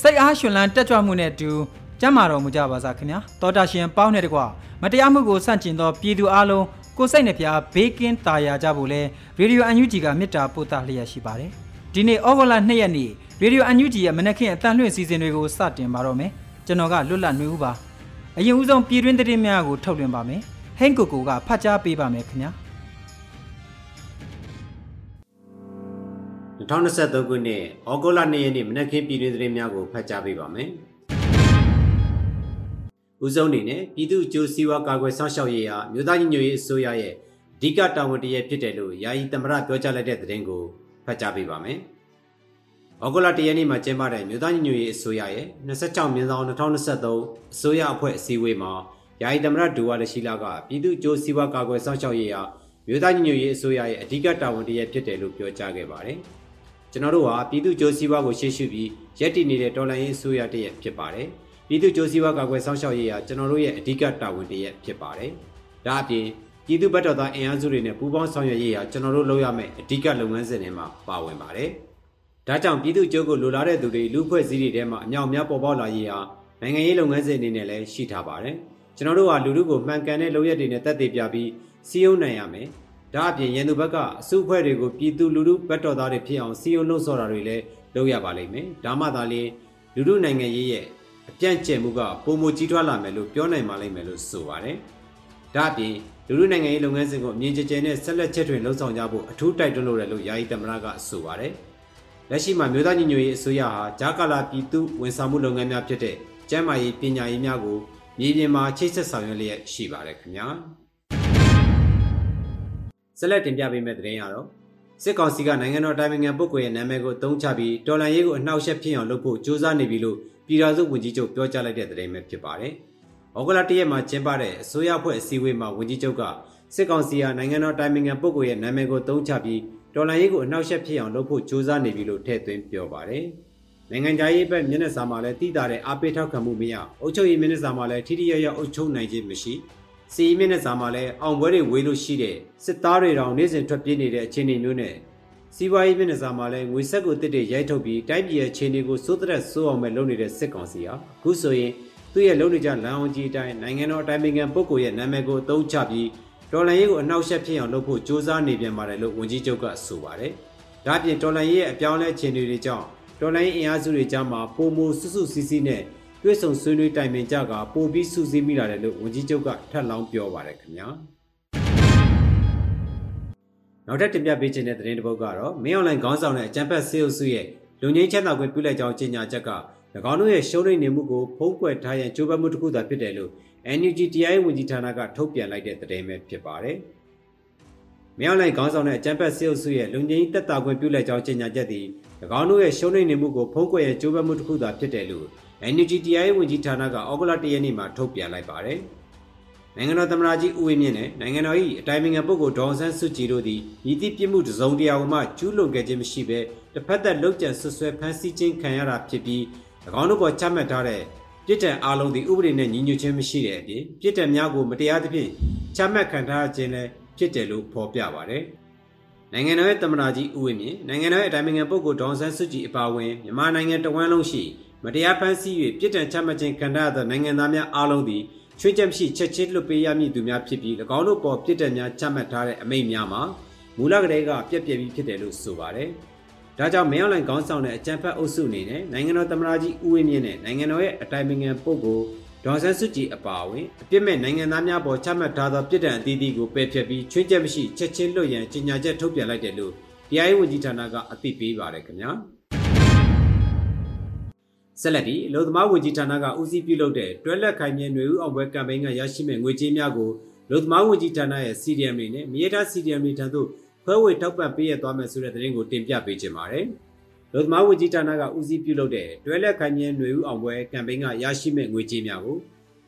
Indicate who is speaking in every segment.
Speaker 1: စိတ်အားရှင်လန်းတက်ကြွမှုနဲ့အတူကျမ်းမာတော်မူကြပါစားခင်ဗျာတောတာရှင်ပေါင်းတဲ့တကွမတရားမှုကိုစန့်ကျင်သောပြည်သူအလုံးကိုစိတ်နှဖျားဘေးကင်းတာယာကြဖို့လဲရေဒီယိုအန်ယူဂျီကမေတ္တာပို့သလျက်ရှိပါတယ်ဒီနေ့ဩဂုတ်လ2ရက်နေ့ရေဒီယိုအန်ယူဂျီရဲ့မနက်ခင်းအတန်လွှင့်စီစဉ်တွေကိုစတင်ပါတော့မယ်ကျွန်တော်ကလွတ်လပ်နေဦးပါအရင်ဦးဆုံးပြည်တွင်းသတင်းများကိုထုတ်လွှင့်ပါမယ်ဟိန်းကိုကိုကဖတ်ကြားပေးပါမယ်ခင်ဗျာ
Speaker 2: 2023ခုနှစ်ဩဂုတ်လ2ရက်နေ့မနက်ခင်းပြည်တွင်းသတင်းများကိုဖတ်ကြားပေးပါမယ်။ဦးဆုံးအနေနဲ့ပြည်သူ့အကျိုးစီးပွားကာကွယ်ဆောင်ရှောက်ရေးဟာမြို့သားညီညွတ်ရေးအစိုးရရဲ့အဓိကတာဝန်တရဖြစ်တယ်လို့ယာယီသမ္မတပြောကြားလိုက်တဲ့သတင်းကိုဖတ်ကြားပေးပါမယ်။ဩဂုတ်လ1ရက်နေ့မှာကျင်းပတဲ့မြို့သားညီညွတ်ရေးအစိုးရရဲ့26မြင်းဆောင်2023အစိုးရအဖွဲ့အစည်းအဝေးမှာယာယီသမ္မတဒူဝါလရှိလာကပြည်သူ့အကျိုးစီးပွားကာကွယ်ဆောင်ရှောက်ရေးဟာမြို့သားညီညွတ်ရေးအစိုးရရဲ့အဓိကတာဝန်တရဖြစ်တယ်လို့ပြောကြားခဲ့ပါတယ်။ ကျွန်တော်တို့ဟာပြည်သူ့ကြိုးစည်းဝါးကိုရှေ့ရှုပြီးရက်တည်နေတဲ့တော်လှန်ရေးအစိုးရတရက်ဖြစ်ပါတယ်။ပြည်သူ့ကြိုးစည်းဝါးကာကွယ်ဆောင်ရှောက်ရေးဟာကျွန်တော်တို့ရဲ့အဓိကတာဝန်တရက်ဖြစ်ပါတယ်။ဒါအပြင်ပြည်သူ့ဘက်တော်သားအင်အားစုတွေနဲ့ပူးပေါင်းဆောင်ရွက်ရေးဟာကျွန်တော်တို့လုပ်ရမယ့်အဓိကလုပ်ငန်းစဉ်တွေမှာပါဝင်ပါတယ်။ဒါကြောင့်ပြည်သူ့ကြိုးကိုလိုလားတဲ့သူတွေလူဖွဲ့စည်းတွေထဲမှာအမြောက်အများပေါ်ပေါက်လာရေးဟာနိုင်ငံရေးလုပ်ငန်းစဉ်အနေနဲ့လည်းရှိထားပါတယ်။ကျွန်တော်တို့ဟာလူလူကိုမှန်ကန်တဲ့လုပ်ရက်တွေနဲ့တက်တည်ပြပြီးစီးရုံးနိုင်ရမယ်။ ဒါအပြင်ရန်သူဘက်ကအစုအဖွဲ့တွေကိုပြည်သူလူထုဘက်တော်သားတွေဖြစ်အောင်စီယုံလို့ဆော်တာတွေလည်းလုပ်ရပါလိမ့်မယ်။ဒါမှသာလေလူထုနိုင်ငံရေးရဲ့အပြန့်ကျက်မှုကပုံမကြီးထွားလာမယ်လို့ပြောနိုင်ပါလိမ့်မယ်လို့ဆိုပါတယ်။ဒါအပြင်လူထုနိုင်ငံရေးလုပ်ငန်းစဉ်ကိုအမြင့်ကျကျနဲ့ဆက်လက်ချက်ထွင်လှုံ့ဆော်ကြဖို့အထူးတိုက်တွန်းလိုတယ်လို့ယာယီသမ္မတကဆိုပါတယ်။လက်ရှိမှာမြို့သားညီညွတ်ရေးအစိုးရဟာဂျာကာလာပြည်သူဝန်ဆောင်မှုလုပ်ငန်းများဖြစ်တဲ့ကျန်းမာရေးပညာရေးများကိုမြေပြင်မှာချိတ်ဆက်ဆောင်ရွက်လျက်ရှိပါတယ်ခင်ဗျာ။ ဆက်လက်တင်ပြပေးမယ့်သတင်းရတော့စစ်ကောင်စီကနိုင်ငံတော်တိုင်ပင်ခံပုဂ္ဂိုလ်ရဲ့နာမည်ကိုတုံးချပြီးတော်လန်ရေးကိုအနှောက်အယှက်ဖြစ်အောင်လုပ်ဖို့ကြိုးစားနေပြီလို့ပြည်ထောင်စုဝန်ကြီးချုပ်ပြောကြားလိုက်တဲ့သတင်းပဲဖြစ်ပါတယ်။ဩဂုတ်လ၁ရက်မှာကျင်းပတဲ့အစိုးရအဖွဲ့အစည်းအဝေးမှာဝန်ကြီးချုပ်ကစစ်ကောင်စီဟာနိုင်ငံတော်တိုင်ပင်ခံပုဂ္ဂိုလ်ရဲ့နာမည်ကိုတုံးချပြီးတော်လန်ရေးကိုအနှောက်အယှက်ဖြစ်အောင်လုပ်ဖို့ကြိုးစားနေပြီလို့ထည့်သွင်းပြောပါတယ်။နိုင်ငံခြားရေးဘက်မျက်နှာစာမှာလည်းတည်တာတဲ့အားပေးထောက်ခံမှုမရအုပ်ချုပ်ရေးမျက်နှာစာမှာလည်းထိထိရရအုပ်ချုပ်နိုင်ခြင်းမရှိ။ စီမျက်နှာစာမှာလည်းအောင်ပွဲတွေဝေးလို့ရှိတဲ့စစ်သားတွေတောင်နေ့စဉ်ထွက်ပြေးနေတဲ့အခြေအနေမျိုးနဲ့စီးပွားရေးမျက်နှာစာမှာလည်းငွေဆက်ကိုတစ်တစ်ရိုက်ထုတ်ပြီးတိုင်းပြည်ရဲ့အခြေအနေကိုစိုးတဲ့စိုးအောင်မဲ့လုပ်နေတဲ့စစ်ကောင်စီဟာအခုဆိုရင်သူ့ရဲ့လုပ်နေကြလမ်းအောင်ကြီးအတိုင်းနိုင်ငံတော်အတိုင်ပင်ခံပုဂ္ဂိုလ်ရဲ့နာမည်ကိုအသုံးချပြီးဒေါ်လာရေးကိုအနှောက်အယှက်ဖြစ်အောင်လုပ်ဖို့စ조사နေပြန်ပါတယ်လို့ဝန်ကြီးချုပ်ကဆိုပါတယ်။ဒါ့အပြင်ဒေါ်လာရေးရဲ့အပြောင်းလဲအခြေအနေတွေကြောင့်ဒေါ်လာရေးအင်အားစုတွေကြားမှာပုံမစုစုစည်းစည်းနဲ့ တွေ့ဆုံဆွေးနွေးတိုင်ပင်ကြကပိုပြီးစုစည်းမိလာတယ်လို့ဝန်ကြီးချုပ်ကထပ်လောင်းပြောပါတယ်ခင်ဗျာနောက်ထပ်တင်ပြပေးခြင်းတဲ့သတင်းတစ်ပုဒ်ကတော့မင်းအွန်လိုင်းခေါင်းဆောင်တဲ့အကြံဖက်ဆေးအုပ်စုရဲ့လူငင်းချမ်းသာခွင့်ပြုလိုက်ကြောင်းကြေညာချက်က၎င်းတို့ရဲ့ရှုံးနိမ့်နေမှုကိုဖုံးကွယ်ထားရန်ကြိုးပမ်းမှုတစ်ခုသာဖြစ်တယ်လို့ NUG တရားရေးဝန်ကြီးဌာနကထုတ်ပြန်လိုက်တဲ့သတင်းပဲဖြစ်ပါတယ်။မြောက်လိုက်ခေါင်းဆောင်တဲ့အကြံဖက်ဆေးအုပ်စုရဲ့လူငင်းတက်တာခွင့်ပြုလိုက်ကြောင်းကြေညာချက်သည်၎င်းတို့ရဲ့ရှုံးနိမ့်နေမှုကိုဖုံးကွယ်ရန်ကြိုးပမ်းမှုတစ်ခုသာဖြစ်တယ်လို့ NUG တရားရေးဝန်ကြီးဌာနကဩဂုတ်လ၁ရက်နေ့မှာထုတ်ပြန်လိုက်ပါတယ်။နိုင်ငံတော်သမ္မတကြီးဦးဝင်းမြင့်နဲ့နိုင်ငံတော်၏အတိုင်ပင်ခံပုဂ္ဂိုလ်ဒေါအောင်ဆန်းစုကြည်တို့သည်ဤသည့်ပြစ်မှုတစုံတရာမှကျူးလွန်ခဲ့ခြင်းမရှိဘဲတစ်ဖက်သက်လုံခြံဆွဆွဲဖမ်းဆီးခြင်းခံရတာဖြစ်ပြီး၎င်းတို့ပေါ်ချမှတ်ထားတဲ့ပြစ်ဒဏ်အလုံးသည်ဥပဒေနဲ့ညီညွတ်ခြင်းမရှိတဲ့အပြင်ပြစ်ဒဏ်များကိုမတရားသဖြင့်ချမှတ်ခံထားခြင်းလည်းဖြစ်တယ်လို့ဖော်ပြပါတယ်။နိုင်ငံတော်ရဲ့သမ္မတကြီးဦးဝင်းမြင့်နိုင်ငံတော်ရဲ့အတိုင်ပင်ခံပုဂ္ဂိုလ်ဒေါအောင်ဆန်းစုကြည်အပါအဝင်မြန်မာနိုင်ငံတဝန်းလုံးရှိ မတရားဖမ်းဆီး၍ပြစ်ဒဏ်ချမှတ်ခြင်းခံရသောနိုင်ငံသားများအားလုံးသည်ချွေးချက်မရှိချက်ချင်းလွတ်ပေးရမည်သူများဖြစ်ပြီး၎င်းတို့ပေါ်ပြစ်ဒဏ်များချမှတ်ထားတဲ့အမိန့်များမှာမူလကတည်းကပြက်ပြက်ပြီးဖြစ်တယ်လို့ဆိုပါတယ်။ဒါကြောင့်မင်းအောင်လှိုင်ခေါင်းဆောင်တဲ့အကြံဖက်အုပ်စုအနေနဲ့နိုင်ငံတော်သမ္မတကြီးဦးဝင်းမြင့်နဲ့နိုင်ငံတော်ရဲ့အတိုင်ပင်ခံပုဂ္ဂိုလ်ဒေါ်ဆန်းစုကြည်အပါအဝင်အပြစ်မဲ့နိုင်ငံသားများပေါ်ချမှတ်ထားသောပြည်ထံအသီးသီးကိုပယ်ဖျက်ပြီးချွင်းချက်မရှိချက်ချင်းလွတ်ရန်ကြေညာချက်ထုတ်ပြန်လိုက်တယ်လို့တရားရေးဝန်ကြီးဌာနကအသိပေးပါတယ်ခင်ဗျာ ဆက်လက်ပြီးအလို့သမားဝန်ကြီးဌာနကဦးစီးပြုလုပ်တဲ့တွဲလက်ခိုင်မြဲຫນွေဦးအောင်ပွဲကမ်ပိန်းကရရှိမဲ့ငွေကြေးများကိုလုံသမားဝန်ကြီးဌာနရဲ့ CDM တွေနဲ့မြေထား CDM တွေထံသို့ခွဲဝေထောက်ပံ့ပေးရသွားမယ်ဆိုတဲ့သတင်းကိုတင်ပြပေးချင်ပါတယ်။လုံသမားဝန်ကြီးဌာနကဦးစီးပြုလုပ်တဲ့တွဲလက်ခိုင်မြဲຫນွေဦးအောင်ပွဲကမ်ပိန်းကရရှိမဲ့ငွေကြေးများကို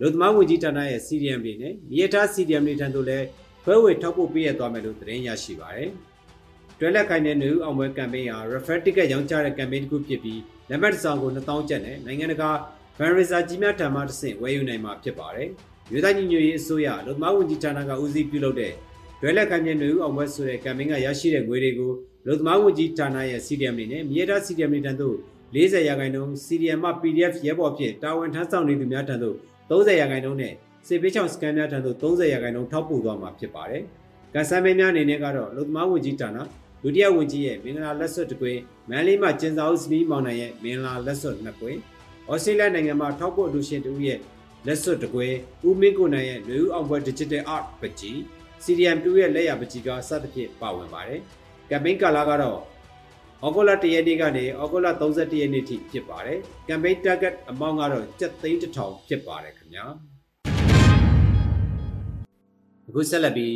Speaker 2: လုံသမားဝန်ကြီးဌာနရဲ့ CDM တွေနဲ့မြေထား CDM တွေထံသို့လည်းခွဲဝေထောက်ပို့ပေးရသွားမယ်လို့သတင်းရရှိပါတယ်။ တွဲလက်ခိုင်တဲ့နေဦးအောင်ပွဲကမ်ပိန်းဟာ refer ticket ရောင်းချတဲ့ campaign တစ်ခုဖြစ်ပြီးလက်မှတ်တစ်စောင်ကို2000ကျပ်နဲ့နိုင်ငံတကာ fundraiser ကြီးများထံမှတစ်ဆင့်ဝယ်ယူနိုင်မှာဖြစ်ပါတယ်။မြို့သားညီညွတ်ရေးအစိုးရလုံသမားဝန်ကြီးဌာနကဦးစီးပြုလုပ်တဲ့တွဲလက်ခိုင်တဲ့နေဦးအောင်ပွဲဆိုတဲ့ campaign ကရရှိတဲ့ငွေတွေကိုလုံသမားဝန်ကြီးဌာနရဲ့ CDM တွေနဲ့မြေသား CDM တွေထံသို့40ရာခိုင်နှုန်း CDM မှ PDF ရဲဘော်ဖြစ်တာဝန်ထမ်းဆောင်နေသူများထံသို့30ရာခိုင်နှုန်းနဲ့စေပေးချောင်စကန်များထံသို့30ရာခိုင်နှုန်းထောက်ပို့သွားမှာဖြစ်ပါတယ်။ကန်ဆယ်မင်းများအနေနဲ့ကတော့လုံသမားဝန်ကြီးဌာန ဒုတိယဝန်ကြီးရဲ့မင်္ဂလာလက်စွပ်တစ်ကွင်းမန်လေးမှကျင်းစာအုပ်စမီးမောင်နိုင်ရဲ့မင်္ဂလာလက်စွပ်နှစ်ကွင်းဩစတြေးလျနိုင်ငံမှာထောက်ပို့လူရှင်တူရဲ့လက်စွပ်တစ်ကွင်းဦးမင်းကိုနိုင်ရဲ့လူဦးအောင်ပွဲ Digital Art ပကြီး CDM2 ရဲ့လက်ရပကြီးကစသဖြင့်ပါဝင်ပါတယ်။ကမ်ပိန်းကာလာကတော့ဩဂုတ်လ1ရက်နေ့ကနေဩဂုတ်လ31ရက်နေ့ထိဖြစ်ပါတယ်။ကမ်ပိန်း target amount ကတော့7,000ဖြစ်ပါတယ်ခင်ဗျာ။အခုဆက်လက်ပြီး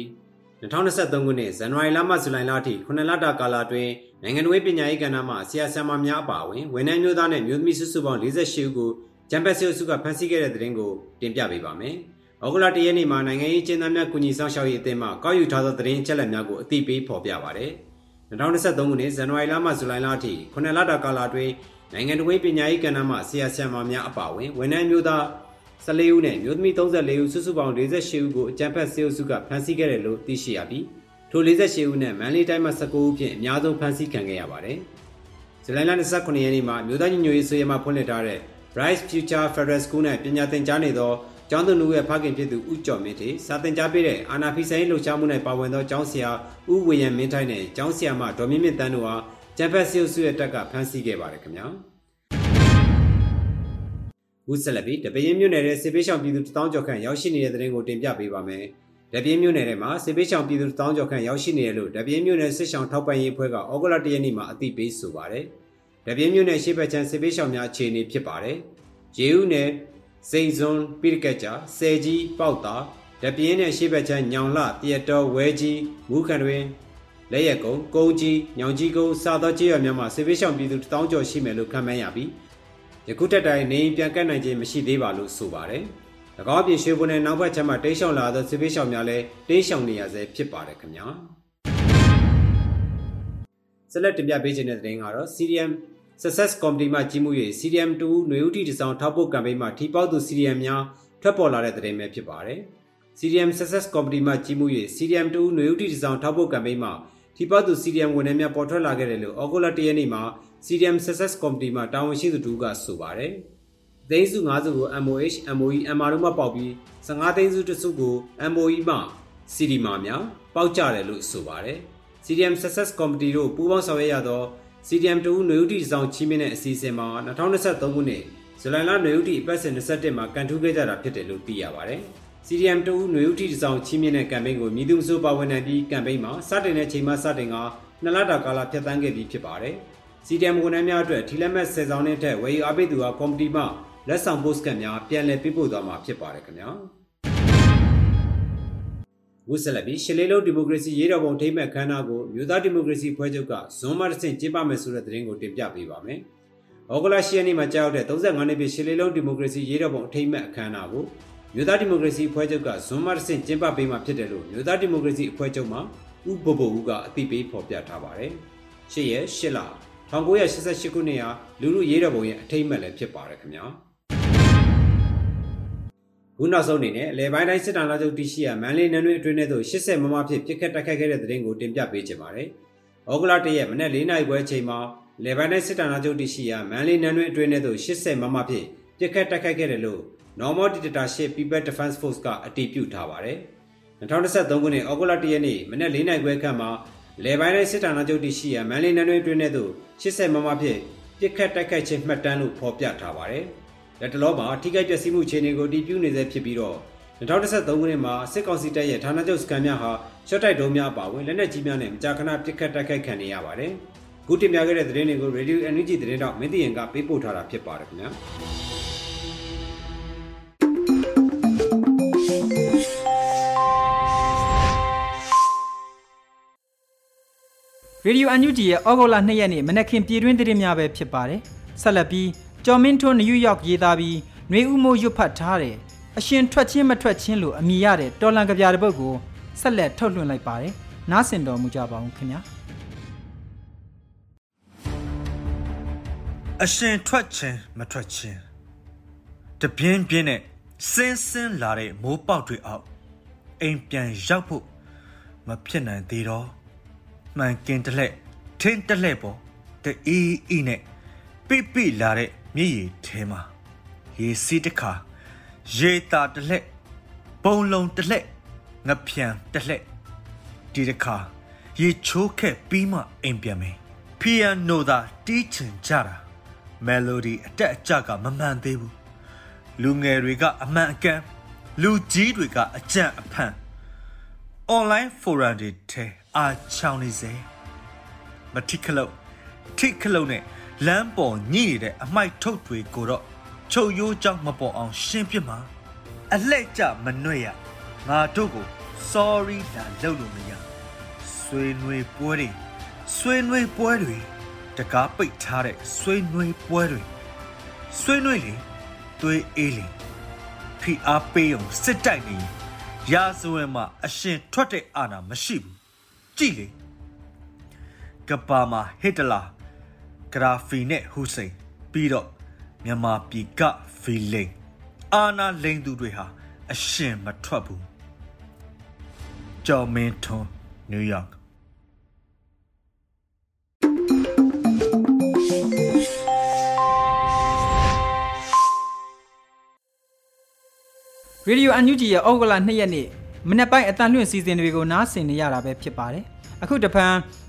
Speaker 2: 2023ခုနှစ်ဇန်နဝါရီလမှဇူလိုင်လအထိ9လတာကာလအတွင်းနိုင်ငံတော်ပညာရေးကဏ္ဍမှာဆရာဆရာမများအပါအဝင်ဝန်ထမ်းမျိုးသားနဲ့မျိုးသမီးစုစုပေါင်း48ဦးကိုဂျမ်ဘက်ဆီအုပ်စုကဖမ်းဆီးခဲ့တဲ့တဲ့တင်ကိုတင်ပြပေးပါမယ်။ဩဂုတ်လ1ရက်နေ့မှာနိုင်ငံရေးကျင်းသားများကုညီဆောင်ရှောက်ရေးအသင်းမှကောက်ယူထားသောသတင်းချက်လက်များကိုအသိပေးဖော်ပြပါရတယ်။2023ခုနှစ်ဇန်နဝါရီလမှဇူလိုင်လအထိ9လတာကာလအတွင်းနိုင်ငံတော်ပညာရေးကဏ္ဍမှာဆရာဆရာမများအပါအဝင်ဝန်ထမ်းမျိုးသား 14ဦးနဲ့မျိုးသမီး34ဦးစုစုပေါင်း48ဦးကိုအကြံဖက်စေအုပ်စုကဖမ်းဆီးခဲ့တယ်လို့သိရှိရပြီးထို48ဦးနဲ့မန္တလေးတိုင်းမှာ19ဦးဖြင့်အများဆုံးဖမ်းဆီးခံခဲ့ရပါတယ်။ဇူလိုင်လ29ရက်နေ့မှာမြို့သားညီညွတ်ရေးဆွေးနွေးမှဖွင့်လှစ်ထားတဲ့ Bright Future Federal School နဲ့ပညာသင်ကြားနေသောကျောင်းသူလူရဲ့ဖခင်ဖြစ်သူဦးကျော်မင်းထေစာသင်ကြားပေးတဲ့အာနာဖီဆိုင်လှုပ်ရှားမှုနဲ့ပါဝင်သောကျောင်းဆရာဦးဝေယံမင်းထိုင်းနဲ့ကျောင်းဆရာမဒေါ်မြင့်မြင့်တန်းတို့ဟာကျန်ဖက်စီအုပ်စုရဲ့တပ်ကဖမ်းဆီးခဲ့ပါတယ်ခင်ဗျာ။ ဦးဆက်လက်ပြီးတပင်းမြို့နယ်ရဲ့စေပေးဆောင်ပြည်သူတောင်းကျော်ခန့်ရောက်ရှိနေတဲ့တဲ့ရင်ကိုတင်ပြပေးပါမယ်။တပင်းမြို့နယ်ထဲမှာစေပေးဆောင်ပြည်သူတောင်းကျော်ခန့်ရောက်ရှိနေတယ်လို့တပင်းမြို့နယ်စစ်ဆောင်ထောက်ပံ့ရေးအဖွဲ့ကဩဂုတ်လ၁ရက်နေ့မှာအသိပေးဆိုပါတယ်။တပင်းမြို့နယ်ရှေ့ဘက်ချမ်းစေပေးဆောင်များအခြေအနေဖြစ်ပါတယ်။ရေဦးနယ်စိန်စွန်းပိရကကြဆယ်ကြီးပေါက်တာတပင်းနယ်ရှေ့ဘက်ချမ်းညောင်လတရတော်ဝဲကြီးမူခန်တွင်လက်ရက်ကုန်းကုန်းကြီးညောင်ကြီးကုန်းစာသောကျေးရွာများမှာစေပေးဆောင်ပြည်သူတောင်းကျော်ရှိမယ်လို့ခန့်မှန်းရပြီး ယခုတက်တိုင်းနေပြန်ကတ်နိုင်ခြင်းမရှိသေးပါလို့ဆိုပါတယ်။၎င်းပြင်ရွှေဘုံနဲ့နောက်ဘက်ချက်မှတိတ်ရှောင်လာသောစစ်ပေးရှောင်များလည်းတိတ်ရှောင်နေရဆဲဖြစ်ပါတယ်ခင်ဗျာ။ဆက်လက်တင်ပြပေးခြင်းတဲ့သတင်းကတော့ CDM Success Committee မှကြီးမှု၍ CDM 2ຫນွေဥတီတစောင်းထောက်ပို့ကမ်ပိန်းမှာထိပေါက်သူ CDM များထွက်ပေါ်လာတဲ့သတင်းပဲဖြစ်ပါတယ်။ CDM Success Committee မှကြီးမှု၍ CDM 2ຫນွေဥတီတစောင်းထောက်ပို့ကမ်ပိန်းမှာထိပေါက်သူ CDM ဝန်ထမ်းများပေါ်ထွက်လာခဲ့တယ်လို့ဩဂုတ်လ၁ရက်နေ့မှာ CDM Success Committee မှတာဝန်ရှိသူတို့ကဆိုပါတယ်။သိန်းစု9စုကို MOH, MOE, MR တို့မှပေါက်ပြီး15သိန်းစုတစုကို MOE မှ CD မှများပေါက်ကြတယ်လို့ဆိုပါတယ်။ CDM Success Committee တို့ပူးပေါင်းဆောင်ရွက်ရသော CDM တူနွေဦးတီဆောင်ချီးမြှင့်တဲ့အစီအစဉ်မှာ2023ခုနှစ်ဇူလိုင်လနွေဦးတီအပတ်စဉ်21မှာကန်ထူးခဲ့ကြတာဖြစ်တယ်လို့သိရပါတယ်။ CDM တူနွေဦးတီဆောင်ချီးမြှင့်တဲ့ကမ်ပိန်းကိုမြည်သူမဆိုပါဝင်နိုင်ပြီးကမ်ပိန်းမှာစတင်တဲ့ချိန်မှစတင်ကနှစ်လတာကာလဖြတ်သန်းခဲ့ပြီးဖြစ်ပါတယ်။ CDM ဝန်ထမ်းများအတွက်ထီလက်မဲ့10ဆောင်နဲ့ထက်ဝယ်ယူအားပေးသူဟာကော်မတီမှလက်ဆောင်ပို့စကတ်များပြန်လည်ပေးပို့သွားမှာဖြစ်ပါတယ်ခင်ဗျာဝစ်ဆက်လက်ပြီးရှစ်လေးလုံးဒီမိုကရေစီရေးတော်ပုံထိမ့်မဲ့ခမ်းနားကိုမြို့သားဒီမိုကရေစီဖွဲ့ချုပ်ကဇွန်မတစ်ဆင့်ကျင်းပမယ်ဆိုတဲ့သတင်းကိုတင်ပြပေးပါမယ်။ဩဂုတ်လ10ရက်နေ့မှာကြာရောက်တဲ့35နှစ်ပြည့်ရှစ်လေးလုံးဒီမိုကရေစီရေးတော်ပုံထိမ့်မဲ့အခမ်းအနားကိုမြို့သားဒီမိုကရေစီအဖွဲ့ချုပ်ကဇွန်မတစ်ဆင့်ကျင်းပပေးမှာဖြစ်တယ်လို့မြို့သားဒီမိုကရေစီအဖွဲ့ချုပ်မှဥပဘိုဦးကအသိပေးဖော်ပြထားပါတယ်။ရှစ်ရက်ရှစ်လ 1988ခုနှစ်ဟာလူလူရေးတော်ပုံရဲ့အထိမ့်မဲ့လည်းဖြစ်ပါတယ်ခင်ဗျာခုနောက်ဆုံးအနေနဲ့လေပိုင်းတိုင်းစစ်တမ်းလာချုပ်တရှိရမန်လေးနန်းတွင်အတွင်းထဲသို့80မမဖြစ်ပြစ်ခတ်တိုက်ခိုက်ခဲ့တဲ့တဲ့တင်ကိုတင်ပြပေးချင်ပါတယ်။ဩဂလတရက်မနေ့၄နိုင်ပွဲချိန်မှာလေပိုင်းတိုင်းစစ်တမ်းလာချုပ်တရှိရမန်လေးနန်းတွင်အတွင်းထဲသို့80မမဖြစ်ပြစ်ခတ်တိုက်ခိုက်ခဲ့တယ်လို့ Normal Dictatorship People Defense Force ကအတည်ပြုထားပါတယ်။2023ခုနှစ်ဩဂုတ်လ1ရက်နေ့မနေ့၄နိုင်ခွဲခန့်မှာ လေပိုင်းတိုင်းစစ်ဌာနချုပ်တရှိရာမန်လေးနန်းတွင်တွင်တဲ့သို့80မမဖြင့်ပြစ်ခတ်တိုက်ခိုက်ခြင်းမှတ်တမ်းလို့ဖော်ပြထားပါတယ်။လက်တလောမှာထိခိုက်ပျက်စီးမှုခြေအနေကိုတည်ပြုနေဆဲဖြစ်ပြီးတော့2013ခုနှစ်မှာစစ်ကောင်စီတပ်ရဲ့ဌာနချုပ်စခန်းများဟာရှော့တိုက်ဒုံးများပါဝင်လက်နက်ကြီးများနဲ့မကြာခဏပစ်ခတ်တိုက်ခိုက်ခံနေရပါတယ်။ခုတင်ပြခဲ့တဲ့သတင်းတွေကို Radio Energy သတင်းတော့မင်းတရင်ကပေးပို့ထားတာဖြစ်ပါတယ်ခင်ဗျာ။
Speaker 1: Radio UNG ရဲ့ဩဂုတ်လ2ရက်နေ့မနက်ခင်းပြည်တွင်းသတင်းများပဲဖြစ်ပါတယ်။ဆက်လက်ပြီးကျော်မင်းထွန်းနယူးယောက်ရေးသားပြီးနှွေဦးမိုးရွတ်ဖတ်ထားတဲ့အရှင်ထွက်ချင်းမထွက်ချင်းလို့အမိရတဲ့တော်လန်ကပြားတစ်ပုဒ်ကိုဆက်လက်ထုတ်လွှင့်လိုက်ပါတယ်။နားဆင်တော်မူကြပါဦးခင်ဗျာ။
Speaker 3: အရှင်ထွက်ချင်းမထွက်ချင်းတပြင်းပြင်းနဲ့စင်းစင်းလာတဲ့မိုးပေါက်တွေအောက်အိမ်ပြန်ရောက်ဖို့မဖြစ်နိုင်သေးတော့ မှန်ကင်တလက်ထင်းတလက်ပေါ်တအီအီနဲ့ပိပိလာတဲ့မြည်ရည်ထဲမှာရေစီးတစ်ခါရေတာတလက်ပုံလုံးတလက်ငပြံတလက်ဒီတစ်ခါရေချိုးခက်ပြီးမှအိမ်ပြန်မယ်ပီယန်နိုသာတီးချင်ကြတာမယ်လိုဒီအတက်အကျကမမှန်သေးဘူးလူငယ်တွေကအမှန်အကန်လူကြီးတွေကအကြံအဖန် online forum တွေထဲ အာချောင်းနေစေမတိခလုတ်ထိခလုတ်နဲ့လမ်းပေါ်ညှိနေတဲ့အမိုက်ထုတ်တွေကိုတော့ချုပ်ရိုးကြောင့်မပေါ်အောင် ရှင်းပြမှာအလှဲ့ကြမနှွဲ့ရငါတို့ကို sorry လာလုပ်လို့မရဆွေးနွေးပွဲတွေဆွေးနွေးပွဲတွေတကားပိတ်ထားတဲ့ဆွေးနွေးပွဲတွေဆွေးနွေးလေသွေးအေးလေဖိအားပေးအောင်စစ်တိုက်နေရာဇဝင်မှာအရှင်ထွက်တဲ့အာဏာမရှိဘူး ကြည့်လေကပါမာဟစ်တလာဂရာဖီနဲ့ဟူစိန်ပြီးတော့မြန်မာပြည်ကဖီလိန်အာနာလိန်သူတွေဟာအရှင်မထွက်ဘူးကျော်မင်းထွန်းနယူးယောက်
Speaker 1: ရေဒီယိုအန်ယူဂျီရဲ့ဩဂုတ်လ2ရက်နေ့ မနေ့ပိုင်းအတန်လွင့်စီစဉ်တွေကိုနားဆင်နေရတာပဲဖြစ်ပါတယ်။အခုတပံ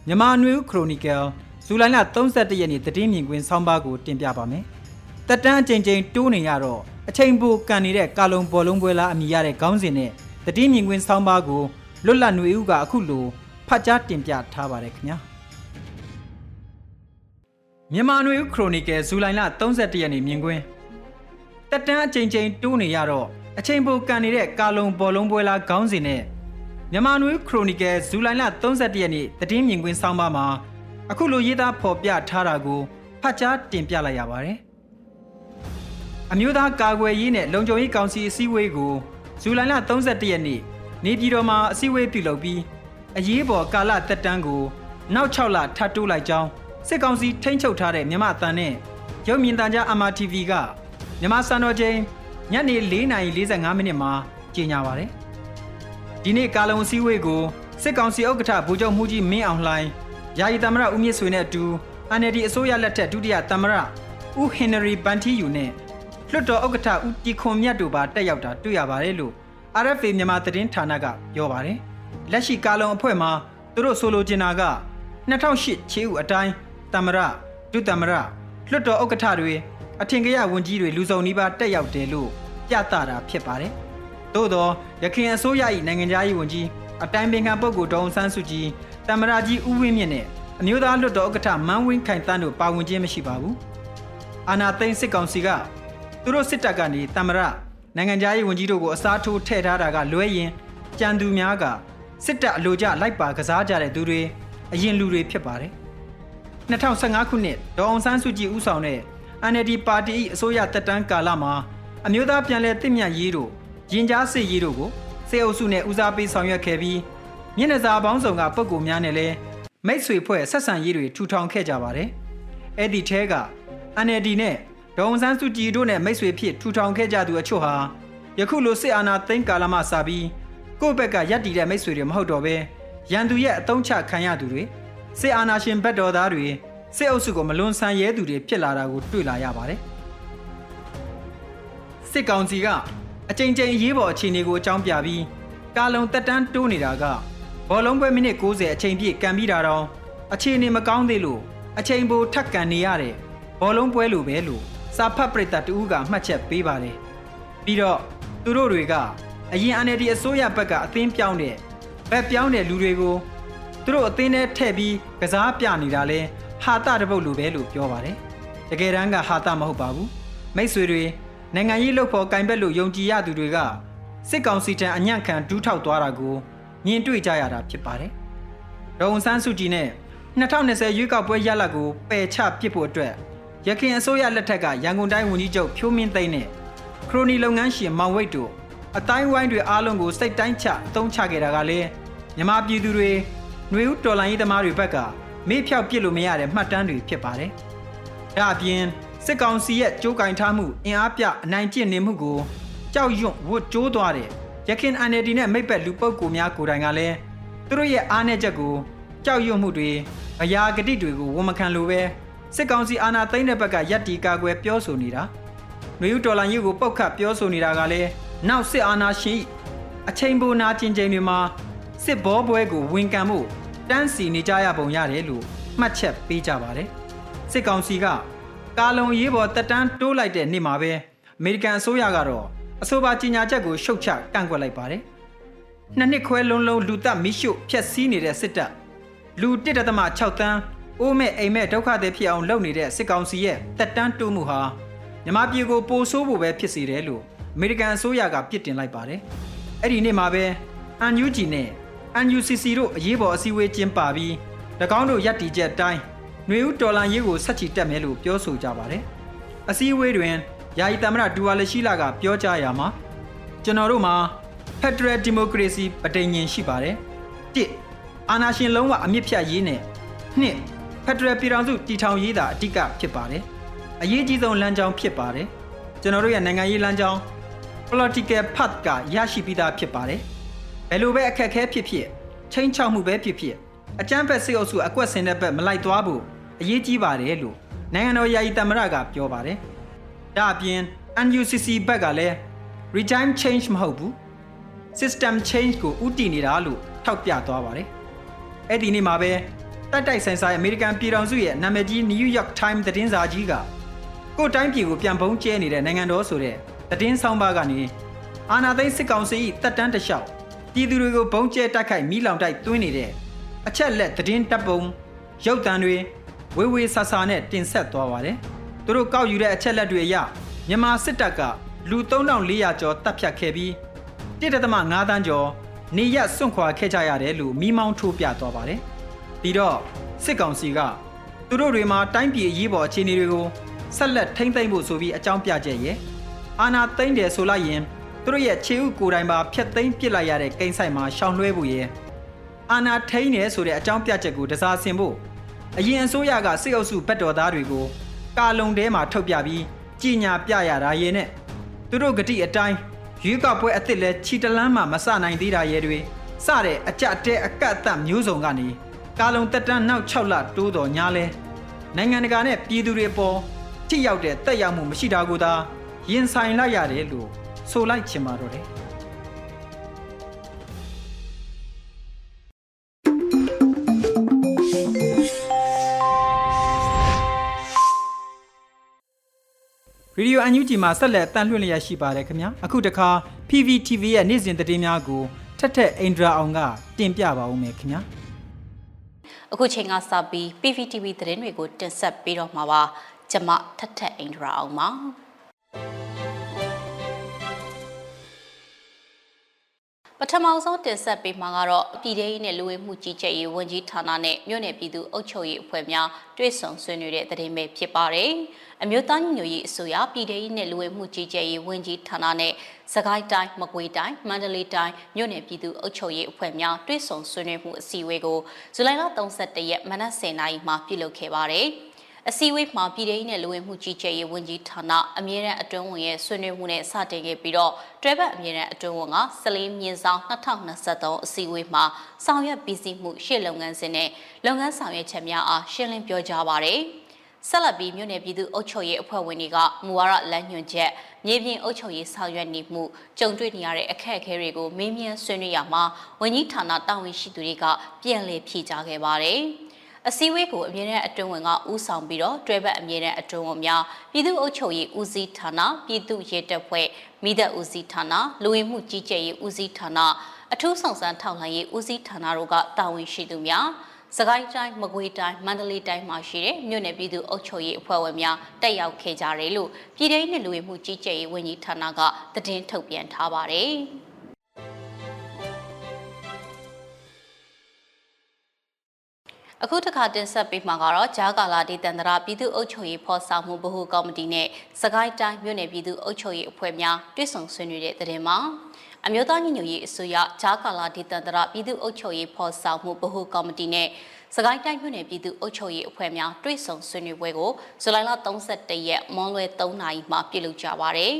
Speaker 1: မြန်မာနွေဦးခရိုနီကယ်ဇူလိုင်လ31ရက်နေ့သတင်းမြင်ကွင်းဆောင်းပါးကိုတင်ပြပါမယ်။တက်တန်းအချိန်ချင်းတိုးနေရတော့အချိန်ပိုကန်နေတဲ့ကာလုံဘောလုံးပွဲလားအမိရတဲ့ခေါင်းစဉ်နဲ့သတင်းမြင်ကွင်းဆောင်းပါးကိုလွတ်လပ်နွေဦးကအခုလိုဖတ်ကြားတင်ပြထားပါတယ်ခင်ဗျာ။မြန်မာနွေဦးခရိုနီကယ်ဇူလိုင်လ31ရက်နေ့မြင်ကွင်းတက်တန်းအချိန်ချင်းတိုးနေရတော့ အချိန်ပိုကန်နေတဲ့ကာလုံဘောလုံးပွဲလားခေါင်းစဉ်နဲ့မြန်မာနွေခရိုနီကယ်ဇူလိုင်လ31ရက်နေ့သတင်းမြင်ကွင်းဆောင်းပါးမှာအခုလိုရေးသားဖော်ပြထားတာကိုဖတ်ကြားတင်ပြလိုက်ရပါတယ်။အမျိုးသားကာကွယ်ရေးနဲ့လုံခြုံရေးကောင်စီအစည်းအဝေးကိုဇူလိုင်လ31ရက်နေ့နေပြည်တော်မှာအစည်းအဝေးပြုလုပ်ပြီးအရေးပေါ်ကာလသက်တမ်းကိုနောက်6လထပ်တိုးလိုက်ကြောင်းစစ်ကောင်စီထိန်းချုပ်ထားတဲ့မြန်မာအသံနဲ့ရုပ်မြင်သံကြား MRTV ကမြန်မာစံတော်ချိန် ညနေ4:45မိနစ်မှာကြေညာပါတယ်။ဒီနေ့ကာလုံစည်းဝေးကိုစစ်ကောင်စီဥက္ကဋ္ဌဗိုလ်ချုပ်မှုကြီးမင်းအောင်လှိုင်ယာယီသမ္မတဦးမြင့်ဆွေနဲ့အတူ NLD အစိုးရလက်ထက်ဒုတိယသမ္မတဦးဟင်နရီပန်တီယူနဲ့လွှတ်တော်ဥက္ကဋ္ဌဦးတီခွန်မြတ်တို့ပါတက်ရောက်တာတွေ့ရပါတယ်လို့ RFA မြန်မာသတင်းဌာနကပြောပါတယ်။လက်ရှိကာလုံအဖွဲ့မှာသူတို့ဆိုလိုချင်တာက2008ချေဥအတိုင်းသမ္မတဒုသမ္မတလွှတ်တော်ဥက္ကဋ္ဌတွေ အထင်ကရဝန်ကြီးတွေလူစုံနီးပါးတက်ရောက်တယ်လို့ပြသတာဖြစ်ပါတယ်။သို့သောရခိုင်အစိုးရ၏နိုင်ငံသားရေးဝန်ကြီးအတိုင်းပင်ခံပုဂ္ဂိုလ်ဒေါအောင်ဆန်းစုကြည်တမရာကြီးဦးဝင်းမြင့်နဲ့အမျိုးသားလွှတ်တော်ဥက္ကဋ္ဌမန်းဝင်းခိုင်တန်းတို့ပါဝင်ခြင်းမရှိပါဘူး။အာနာသိန်းစစ်ကောင်စီကသူတို့စစ်တပ်ကနေတမရနိုင်ငံသားရေးဝန်ကြီးတို့ကိုအစားထိုးထည့်ထားတာကလွဲရင်ကြံသူများကစစ်တပ်အလိုကျလိုက်ပါကစားကြတဲ့သူတွေအရင်လူတွေဖြစ်ပါတယ်။2015ခုနှစ်ဒေါအောင်ဆန်းစုကြည်ဦးဆောင်တဲ့ NLD ပါတီ၏အစိုးရတက်တန်းကာလမှာအမျိုးသားပြန်လည်တည်မြတ်ရေးတို့ရင်ကြားစစ်ရေးတို့ကိုစေအုပ်စုနဲ့ဦးစားပေးဆောင်ရွက်ခဲ့ပြီးမျက်နှာစာပေါင်းစုံကပုံကူများနဲ့လည်းမိတ်ဆွေဖွဲ့ဆက်ဆံရေးတွေထူထောင်ခဲ့ကြပါတယ်။အဲ့ဒီထဲက NLD နဲ့ဒေါအောင်ဆန်းစုကြည်တို့နဲ့မိတ်ဆွေဖြစ်ထူထောင်ခဲ့ကြသူအချို့ဟာယခုလိုစစ်အာဏာသိမ်းကာလမှစပြီးကိုယ့်ဘက်ကရပ်တည်တဲ့မိတ်ဆွေတွေမဟုတ်တော့ဘဲရန်သူရဲ့အတုံးချခံရသူတွေစစ်အာဏာရှင်ဘက်တော်သားတွေ စစ်အုပ်စုကိုမလွန်ဆန်ရဲသူတွေဖြစ်လာတာကိုတွေ့လာရပါတယ်စစ်ကောင်စီကအကြိမ်ကြိမ်အရေးပေါ်အခြေအနေကိုအကြောင်းပြပြီးကာလုံတက်တန်းတိုးနေတာကဘောလုံးပွဲမိနစ်90အချိန်ပြည့်ကန်ပြီးတာတော့အခြေအနေမကောင်းသေးလို့အချိန်ပိုထက်ကန်နေရတဲ့ဘောလုံးပွဲလိုပဲလို့စာဖတ်ပရိသတ်တူကမှတ်ချက်ပေးပါတယ်ပြီးတော့သူတို့တွေကအရင် NLD အစိုးရဘက်ကအသင်းပြောင်းတဲ့ဘက်ပြောင်းတဲ့လူတွေကိုသူတို့အသင်းထဲထည့်ပြီးကစားပြနေတာလဲ ဟာတာတပုတ်လိုပဲလို့ပြောပါတယ်တကယ်တမ်းကဟာတာမဟုတ်ပါဘူးမိတ်ဆွေတွေနိုင်ငံရေးလှုပ်ဖော်ကင်ဘက်လို့ယုံကြည်ရသူတွေကစစ်ကောင်စီထံအညံ့ခံဒူးထောက်သွားတာကိုမြင်တွေ့ကြရတာဖြစ်ပါတယ်။ဒေါ်ဝန်ဆန်းစုကြည်နဲ့2020ရွေးကောက်ပွဲရလဒ်ကိုပယ်ချပစ်ဖို့အတွက်ရခိုင်အစိုးရလက်ထက်ကရန်ကုန်တိုင်းဝန်ကြီးချုပ်ဖြိုးမင်းသိန်းနဲ့ခရိုနီလုပ်ငန်းရှင်မောင်ဝိတ်တို့အတိုင်းဝိုင်းတွေအားလုံးကိုစိတ်တိုင်းချအသုံးချခဲ့တာကလည်းမြန်မာပြည်သူတွေຫນွေဦးတော်လိုင်းရေးသမားတွေဘက်က မေ့ဖြောက်ပစ်လို့မရတဲ့မှတ်တမ်းတွေဖြစ်ပါတယ်။ဒါအပြင်စစ်ကောင်စီရဲ့ကြိုးကင်ထားမှုအင်အားပြအနိုင်ကျင့်နေမှုကိုကြောက်ရွံ့ဝတ်ကြိုးသွားတဲ့ရခင် NLD နဲ့မိတ်ဘက်လူပုတ်ကိုများကိုယ်တိုင်ကလည်းသူတို့ရဲ့အားနည်းချက်ကိုကြောက်ရွံ့မှုတွေအရာဂတိတွေကိုဝန်မခံလိုပဲစစ်ကောင်စီအာဏာသိမ်းတဲ့ဘက်ကယက်တီကာကွယ်ပြောဆိုနေတာ။မျိုးဒေါ်လာကြီးကိုပုတ်ခတ်ပြောဆိုနေတာကလည်းနောက်စစ်အာဏာရှင်အချိန်ပိုနာကျင်ချိန်တွေမှာစစ်ဘောပွဲကိုဝန်ကန်မှု တန်းစီနေကြရပုံရတယ်လို့မှတ်ချက်ပေးကြပါတယ်။စစ်ကောင်စီကကာလုံရေးပေါ်တက်တန်းတိုးလိုက်တဲ့နေ့မှာပဲအမေရိကန်အစိုးရကတော့အဆိုပါကြီးညာချက်ကိုရှုတ်ချကန့်ကွက်လိုက်ပါတယ်။နှစ်နှစ်ခွဲလုံးလုံးလူတပ်မိရှုဖျက်ဆီးနေတဲ့စစ်တပ်လူ1.6တန်းအိုးမဲ့အိမ်မဲ့ဒုက္ခသည်ဖြစ်အောင်လုပ်နေတဲ့စစ်ကောင်စီရဲ့တက်တန်းတိုးမှုဟာမြမပြည်ကိုပိုဆိုးဖို့ပဲဖြစ်စေတယ်လို့အမေရိကန်အစိုးရကပြစ်တင်လိုက်ပါတယ်။အဲ့ဒီနေ့မှာပဲ UNUG နဲ့ UNCC တို့အရေးပေါ်အစည်းအဝေးကျင်းပပြီး၎င်းတို့ရပ်တည်ချက်အတိုင်းຫນွေဦးဒေါ်လာရေးကိုဆက်ချီတက်မယ်လို့ပြောဆိုကြပါတယ်။အစည်းအဝေးတွင်ယာယီသမ္မတဒူဝါလရှိလာကပြောကြားရမှာကျွန်တော်တို့မှာ Federal Democracy ပဋိညာဉ်ရှိပါတယ်။တစ်အာဏာရှင်လုံးဝအမြင့်ဖြတ်ရေးနဲ့နှစ် Federal ပြည်ထောင်စုတည်ထောင်ရေးတာအဓိကဖြစ်ပါတယ်။အရေးကြီးဆုံးလမ်းကြောင်းဖြစ်ပါတယ်။ကျွန်တော်တို့ရဲ့နိုင်ငံရေးလမ်းကြောင်း political path ကရရှိပြီးသားဖြစ်ပါတယ်။ ဘယ်လိုပဲအခက်အခဲဖြစ်ဖြစ်ချင်းချောက်မှုပဲဖြစ်ဖြစ်အကြမ်းဖက်စစ်အုပ်စုအကွက်ဆင်တဲ့ဘက်မလိုက်သွားဖို့အရေးကြီးပါတယ်လို့နိုင်ငံတော်ယာယီသမ္မတကပြောပါတယ်။ဒါအပြင် NUCC ဘက်ကလည်း regime change မဟုတ်ဘူး system change ကိုဥတည်နေတာလို့ထောက်ပြသွားပါတယ်။အဲ့ဒီနေ့မှာပဲတိုက်တိုက်ဆိုင်ဆိုင်အမေရိကန်ပြည်ထောင်စုရဲ့နာမည်ကြီး New York Times သတင်းစာကြီးကကိုယ်တိုင်းပြည်ကိုပြန်ပုံးကျဲနေတဲ့နိုင်ငံတော်ဆိုတဲ့သတင်းဆောင်ပါကနေအာနာသိန်းစစ်ကောင်စီ၏တပ်တန်းတလျှောက် ပြည်သူတွေကိုဘုံကျဲတိုက်ခိုက်မိလောင်တိုက်သွင်းနေတဲ့အချက်လက်သတင်းတပ်ပုံရုပ်သံတွေဝေဝေဆာဆာနဲ့တင်ဆက်သွားပါတယ်။သူတို့ကောက်ယူတဲ့အချက်လက်တွေအရမြန်မာစစ်တပ်ကလူ3400ကျော်တပ်ဖြတ်ခဲ့ပြီး1.5တန်းကျော်နေရစွန့်ခွာခဲ့ကြရတယ်လို့မိမောင်းထိုးပြသွားပါတယ်။ပြီးတော့စစ်ကောင်စီကသူတို့တွေမှာတိုင်းပြည်အရေးပေါ်အခြေအနေတွေကိုဆက်လက်ထိမ့်သိမ့်ဖို့ဆိုပြီးအကြောင်းပြချက်ရဲ့အာနာသိမ့်တယ်ဆိုလိုက်ရင် သူတို့ရဲ့ခြေဥကိုယ်တိုင်ပါဖျက်သိမ်းပစ်လိုက်ရတဲ့ကိန်းဆိုင်မှာရှောင်လွှဲဖို့ရဲ့အာနာထိန်တယ်ဆိုတဲ့အကြောင်းပြချက်ကိုတစားဆင်ဖို့အရင်အစိုးရကစစ်အုပ်စုဘက်တော်သားတွေကိုကာလုံထဲမှာထုတ်ပြပြီးကြီးညာပြရတာရဲ့နဲ့သူတို့ဂတိအတိုင်းရွေးကောက်ပွဲအစ်စ်လဲခြီတလန်းမှမစနိုင်သေးတာရဲ့တွေစတဲ့အကြအတဲအကတ်အသတ်မျိုးစုံကနေကာလုံတက်တန်းနောက်6လတိုးတော်ညာလဲနိုင်ငံတကာနဲ့ပြည်သူတွေပေါ်ထိရောက်တဲ့တက်ရောက်မှုမရှိတာကိုသာရင်ဆိုင်လိုက်ရတယ်လို့ ဆိုလိုက်ချင်ပါတော့တယ်ရေဒီယိုအန်ယူဂျီမှာဆက်လက်တန်လှည့်လျက်ရှိပါတယ်ခင်ဗျာအခုတခါ PVTV ရဲ့နေ့စဉ်သတင်းများကိုထက်ထက်အိန္ဒြာအောင်ကတင်ပြပါဦးမယ်ခင်ဗျာ
Speaker 4: အခုချိန်ကစပြီး PVTV သတင်းတွေကိုတင်ဆက်ပေးတော့မှာပါကျမထက်ထက်အိန္ဒြာအောင်ပါ ပထမဆုံးတင်ဆက်ပေးမှာကတော့ပြည်ထောင်စုနဲ့လူဝင်မှုကြီးကြပ်ရေးဝန်ကြီးဌာနနဲ့မြို့နယ်ပြည်သူ့အုပ်ချုပ်ရေးအဖွဲ့များတွဲဆောင်ဆွေးနွေးတဲ့သတင်းပဲဖြစ်ပါတယ်။အမျိုးသားညီညွတ်ရေးအစိုးရပြည်ထောင်စုနဲ့လူဝင်မှုကြီးကြပ်ရေးဝန်ကြီးဌာနနဲ့စကိုင်းတိုင်းမကွေးတိုင်းမန္တလေးတိုင်းမြို့နယ်ပြည်သူ့အုပ်ချုပ်ရေးအဖွဲ့များတွဲဆောင်ဆွေးနွေးမှုအစည်းအဝေးကိုဇူလိုင်လ31ရက်မနက်10:00နာရီမှာပြုလုပ်ခဲ့ပါတယ်။ အစည်းအဝေးမှာပြည်ထောင်နဲ့လူဝင်မှုကြီးကြပ်ရေးဝန်ကြီးဌာနအမြဲတမ်းအတွင်းဝင်ရဲ့ဆွေးနွေးမှုနဲ့စတင်ခဲ့ပြီးတော့တွဲဘက်အမြဲတမ်းအတွင်းဝင်ကစလင်းမြင်းဆောင်2023အစည်းအဝေးမှာဆောင်ရွက်ပြီးစီးမှုရှေ့လုပ်ငန်းစဉ်နဲ့လုပ်ငန်းဆောင်ရွက်ချက်များအားရှင်းလင်းပြောကြားပါရယ်ဆက်လက်ပြီးမြို့နယ်ပြည်သူ့အုပ်ချုပ်ရေးအဖွဲ့ဝင်တွေကမူဝါဒလမ်းညွှန်ချက်မြေပြင်အုပ်ချုပ်ရေးဆောင်ရွက်နေမှုကြုံတွေ့နေရတဲ့အခက်အခဲတွေကိုမေးမြန်းဆွေးနွေးရမှာဝန်ကြီးဌာနတာဝန်ရှိသူတွေကပြန်လည်ဖြေကြားခဲ့ပါတယ်။ အစည်းအဝေးကိုအမြဲတမ်းအတွင်းဝင်ကဦးဆောင်ပြီးတော့တွဲဘက်အမြဲတမ်းအတွင်းဝင်များပြည်သူ့အုပ်ချုပ်ရေးဦးစီးဌာနပြည်သူ့ရဲတပ်ဖွဲ့မိသက်ဦးစီးဌာနလူဝင်မှုကြီးကြပ်ရေးဦးစီးဌာနအထူးဆောင်စမ်းထောက်လှမ်းရေးဦးစီးဌာနတို့ကတာဝန်ရှိသူများစကိုင်းတိုင်းမကွေးတိုင်းမန္တလေးတိုင်းမှာရှိတဲ့မြို့နယ်ပြည်သူ့အုပ်ချုပ်ရေးအဖွဲ့ဝင်များတက်ရောက်ခဲ့ကြတယ်လို့ပြည်ထောင်စုလူဝင်မှုကြီးကြပ်ရေးဝန်ကြီးဌာနကသတင်းထုတ်ပြန်ထားပါတယ်။ အခုတစ်ခါတင်ဆက်ပေးမှာကတော့ဂျာကာလာဒေသန္တရပြည်သူ့အုပ်ချုပ်ရေးဖော်ဆောင်မှုဗဟိုကော်မတီနဲ့စကိုင်းတိုင်းမြို့နယ်ပြည်သူ့အုပ်ချုပ်ရေးအဖွဲ့များတွဲဆုံဆွေးနွေးတဲ့တဲ့မှာအမျိုးသားညီညွတ်ရေးအစိုးရဂျာကာလာဒေသန္တရပြည်သူ့အုပ်ချုပ်ရေးဖော်ဆောင်မှုဗဟိုကော်မတီနဲ့စကိုင်းတိုင်းမြို့နယ်ပြည်သူ့အုပ်ချုပ်ရေးအဖွဲ့များတွဲဆုံဆွေးနွေးပွဲကိုဇူလိုင်လ31ရက်မွန်လွယ်3နာရီမှာပြုလုပ်ကြပါရယ်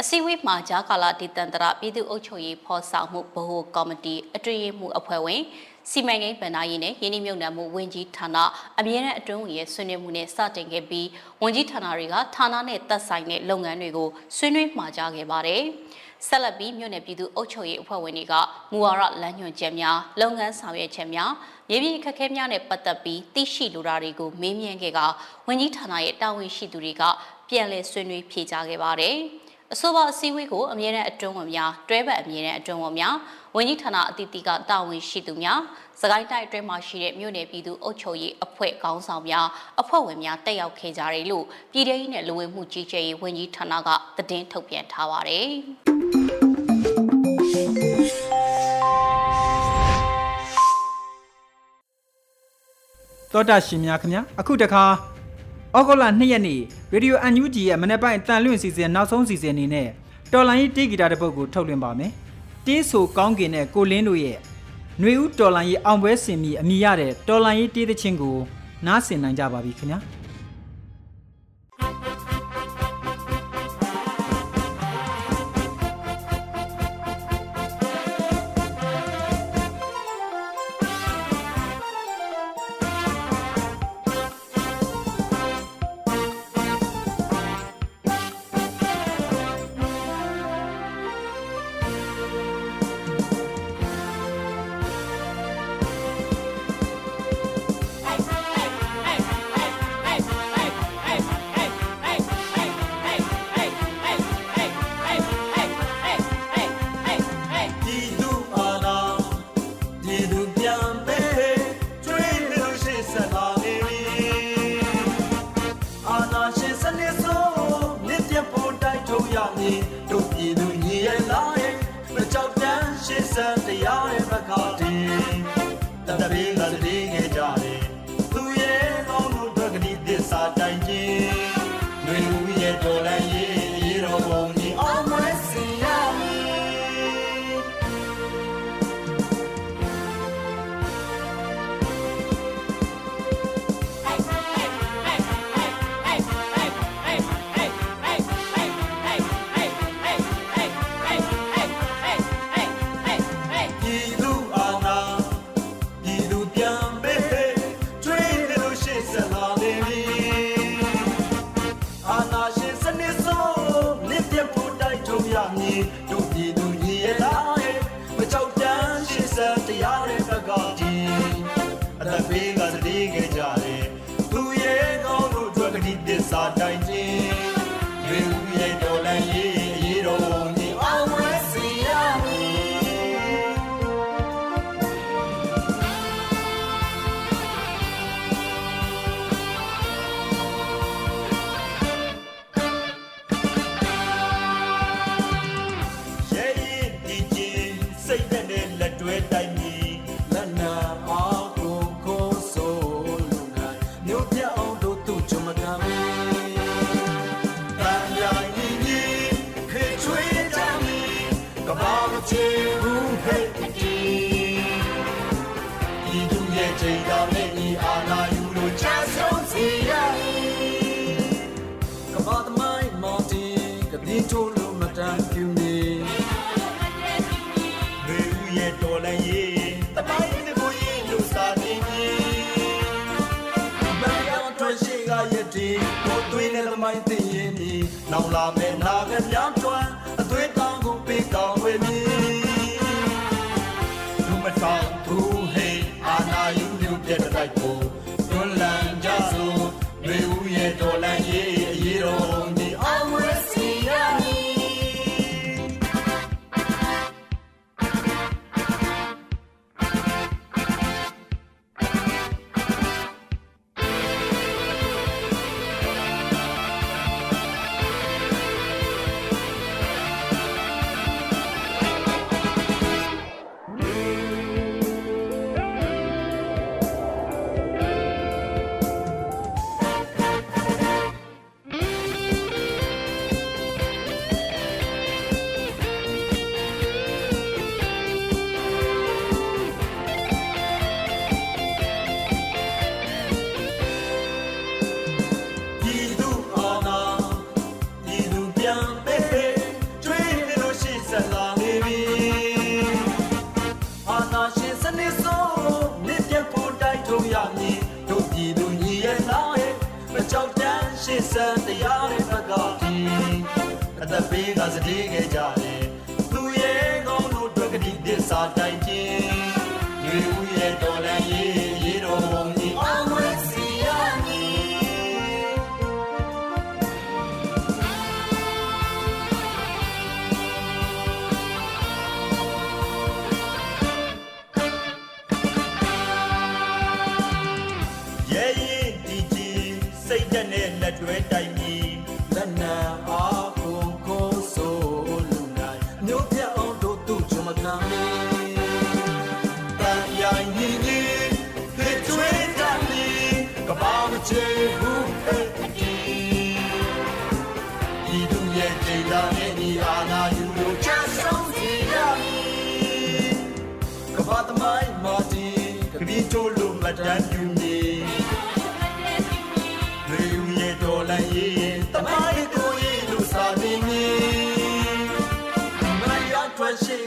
Speaker 4: အစည်းအဝေးမှာဂျာကာလာဒေသန္တရပြည်သူ့အုပ်ချုပ်ရေးဖော်ဆောင်မှုဗဟိုကော်မတီအတွေ့အမှုအဖွဲ့ဝင် စီမံကိန်းဗဏ္ဍာရေးနဲ့ယင်းနှမြုံနယ်မှုဝန်ကြီးဌာနအမြဲတမ်းအတွင်းဝင်ရဲ့ဆွေးနွေးမှုနဲ့စတင်ခဲ့ပြီးဝန်ကြီးဌာနတွေကဌာနနဲ့သက်ဆိုင်တဲ့လုပ်ငန်းတွေကိုဆွေးနွေးမှာကြားခဲ့ပါတယ်။ဆက်လက်ပြီးမြို့နယ်ပြည်သူအုပ်ချုပ်ရေးအဖွဲ့ဝင်တွေကမူဝါဒလမ်းညွှန်ချက်များလုပ်ငန်းဆောင်ရွက်ချက်များမြေပြင်အခက်အခဲများနဲ့ပတ်သက်ပြီးသိရှိလိုတာတွေကိုမေးမြန်းခဲ့ကဝန်ကြီးဌာနရဲ့တာဝန်ရှိသူတွေကပြန်လည်ဆွေးနွေးဖြေကြားခဲ့ပါတယ်။အဆိုပါအစည်းအဝေးကိုအမြဲတမ်းအတွင်းဝင်များတွဲဘက်အမြဲတမ်းအတွင်းဝင်များ ဝန်ကြီးဌာနအသီးသီးကတာဝန်ရှိသူများစကိုင်းတိုင်းအတွင်းမှာရှိတဲ့မြို့နယ်ပြည်သူအုပ်ချုပ်ရေးအဖွဲ့ခေါင်းဆောင်များအဖွဲ့ဝင်များတက်ရောက်ခဲ့ကြတယ်လို့ပြည်ထောင်စုနဲ့လူဝင်မှုကြီးကြပ်ရေးဝန်ကြီးဌာနကသတင်းထုတ်ပြန်ထားပါတယ်
Speaker 1: တောတာရှင်များခင်ဗျာအခုတခါဩဂုတ်လ2ရက်နေ့ရေဒီယိုအန်ယူဂျီရဲ့မနေ့ပိုင်းတန်လွင့်စီစဉ်နောက်ဆုံးစီစဉ်အနေနဲ့တော်လိုင်းရေးတေးဂီတာတစ်ပုဒ်ကိုထုတ်လွှင့်ပါမယ်။ တေးဆိုကောင်းကင်တဲ့ကိုလင်းတို့ရဲ့ຫນွေဦးတော်လိုင်းရေးအောင်ပွဲစင်မီအမိရတဲ့တော်လိုင်းရေးတေးသချင်းကိုနားဆင်နိုင်ကြပါပြီခင်ဗျာ။
Speaker 5: ထိုးလို့မတန်ပြူနေဘေဦးရဲ့တော်လည်းရေးတပိုင်းတစ်ကိုရေးလို့စာနေပြီမရောက်တော့ရှိကရတဲ့ကိုသွေးနဲ့သမိုင်းသိရင်ဒီနောက်လာမယ်နာကမြောင်း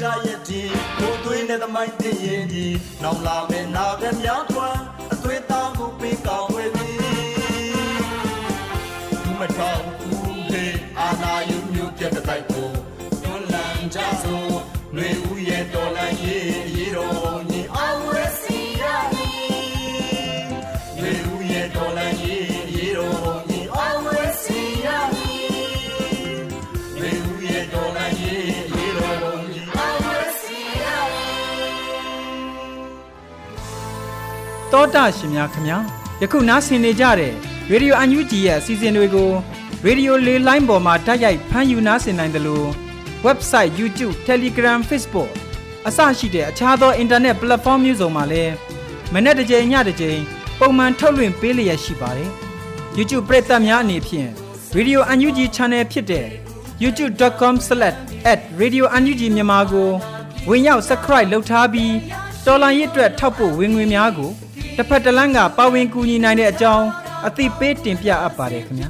Speaker 5: ထွက်ရှိကရဲ့ဒီကိုသွေးနဲ့သမိုင်းတည်ရင်ဒီနောင်လာမဲ့နာကများကွာအသွေးသားကိုပေးကောင်းဝေမီသူမထောင်ဘူးလေအာနာယူမျိုးပြတဲ့တိုက်ကိုတွန်းလန်းကြစို့ တောတာရှင်များ
Speaker 1: ခင်ဗျာယခုနားဆင်နေကြတဲ့ရေဒီယိုအန်ယူဂျီရဲ့အစီအစဉ်တွေကိုရေဒီယိုလေးလိုင်းပေါ်မှာတိုက်ရိုက်ဖမ်းယူနားဆင်နိုင်တယ်လို့ website YouTube Telegram Facebook အစရှိတဲ့အခြားသော internet platform မျိုးစုံမှာလည်းမနေ့တစ်ကြိမ်ညတစ်ကြိမ်ပုံမှန်ထုတ်လွှင့်ပေးလျက်ရှိပါတယ် YouTube ပရိသတ်များအနေဖြင့် Radio UNG Channel ဖြစ်တဲ့ youtube.com/radiounug မြန်မာကိုဝင်ရောက် subscribe လုပ်ထားပြီးတော်လိုင်းရစ်အတွက်ထောက်ပို့ဝင်ငွေများကို တစ်ဖက်တစ်လမ်းကပါဝင်ကူညီနိုင်တဲ့အကြောင်းအသိပေးတင်ပြအပ်ပါတယ်ခင်ဗျာ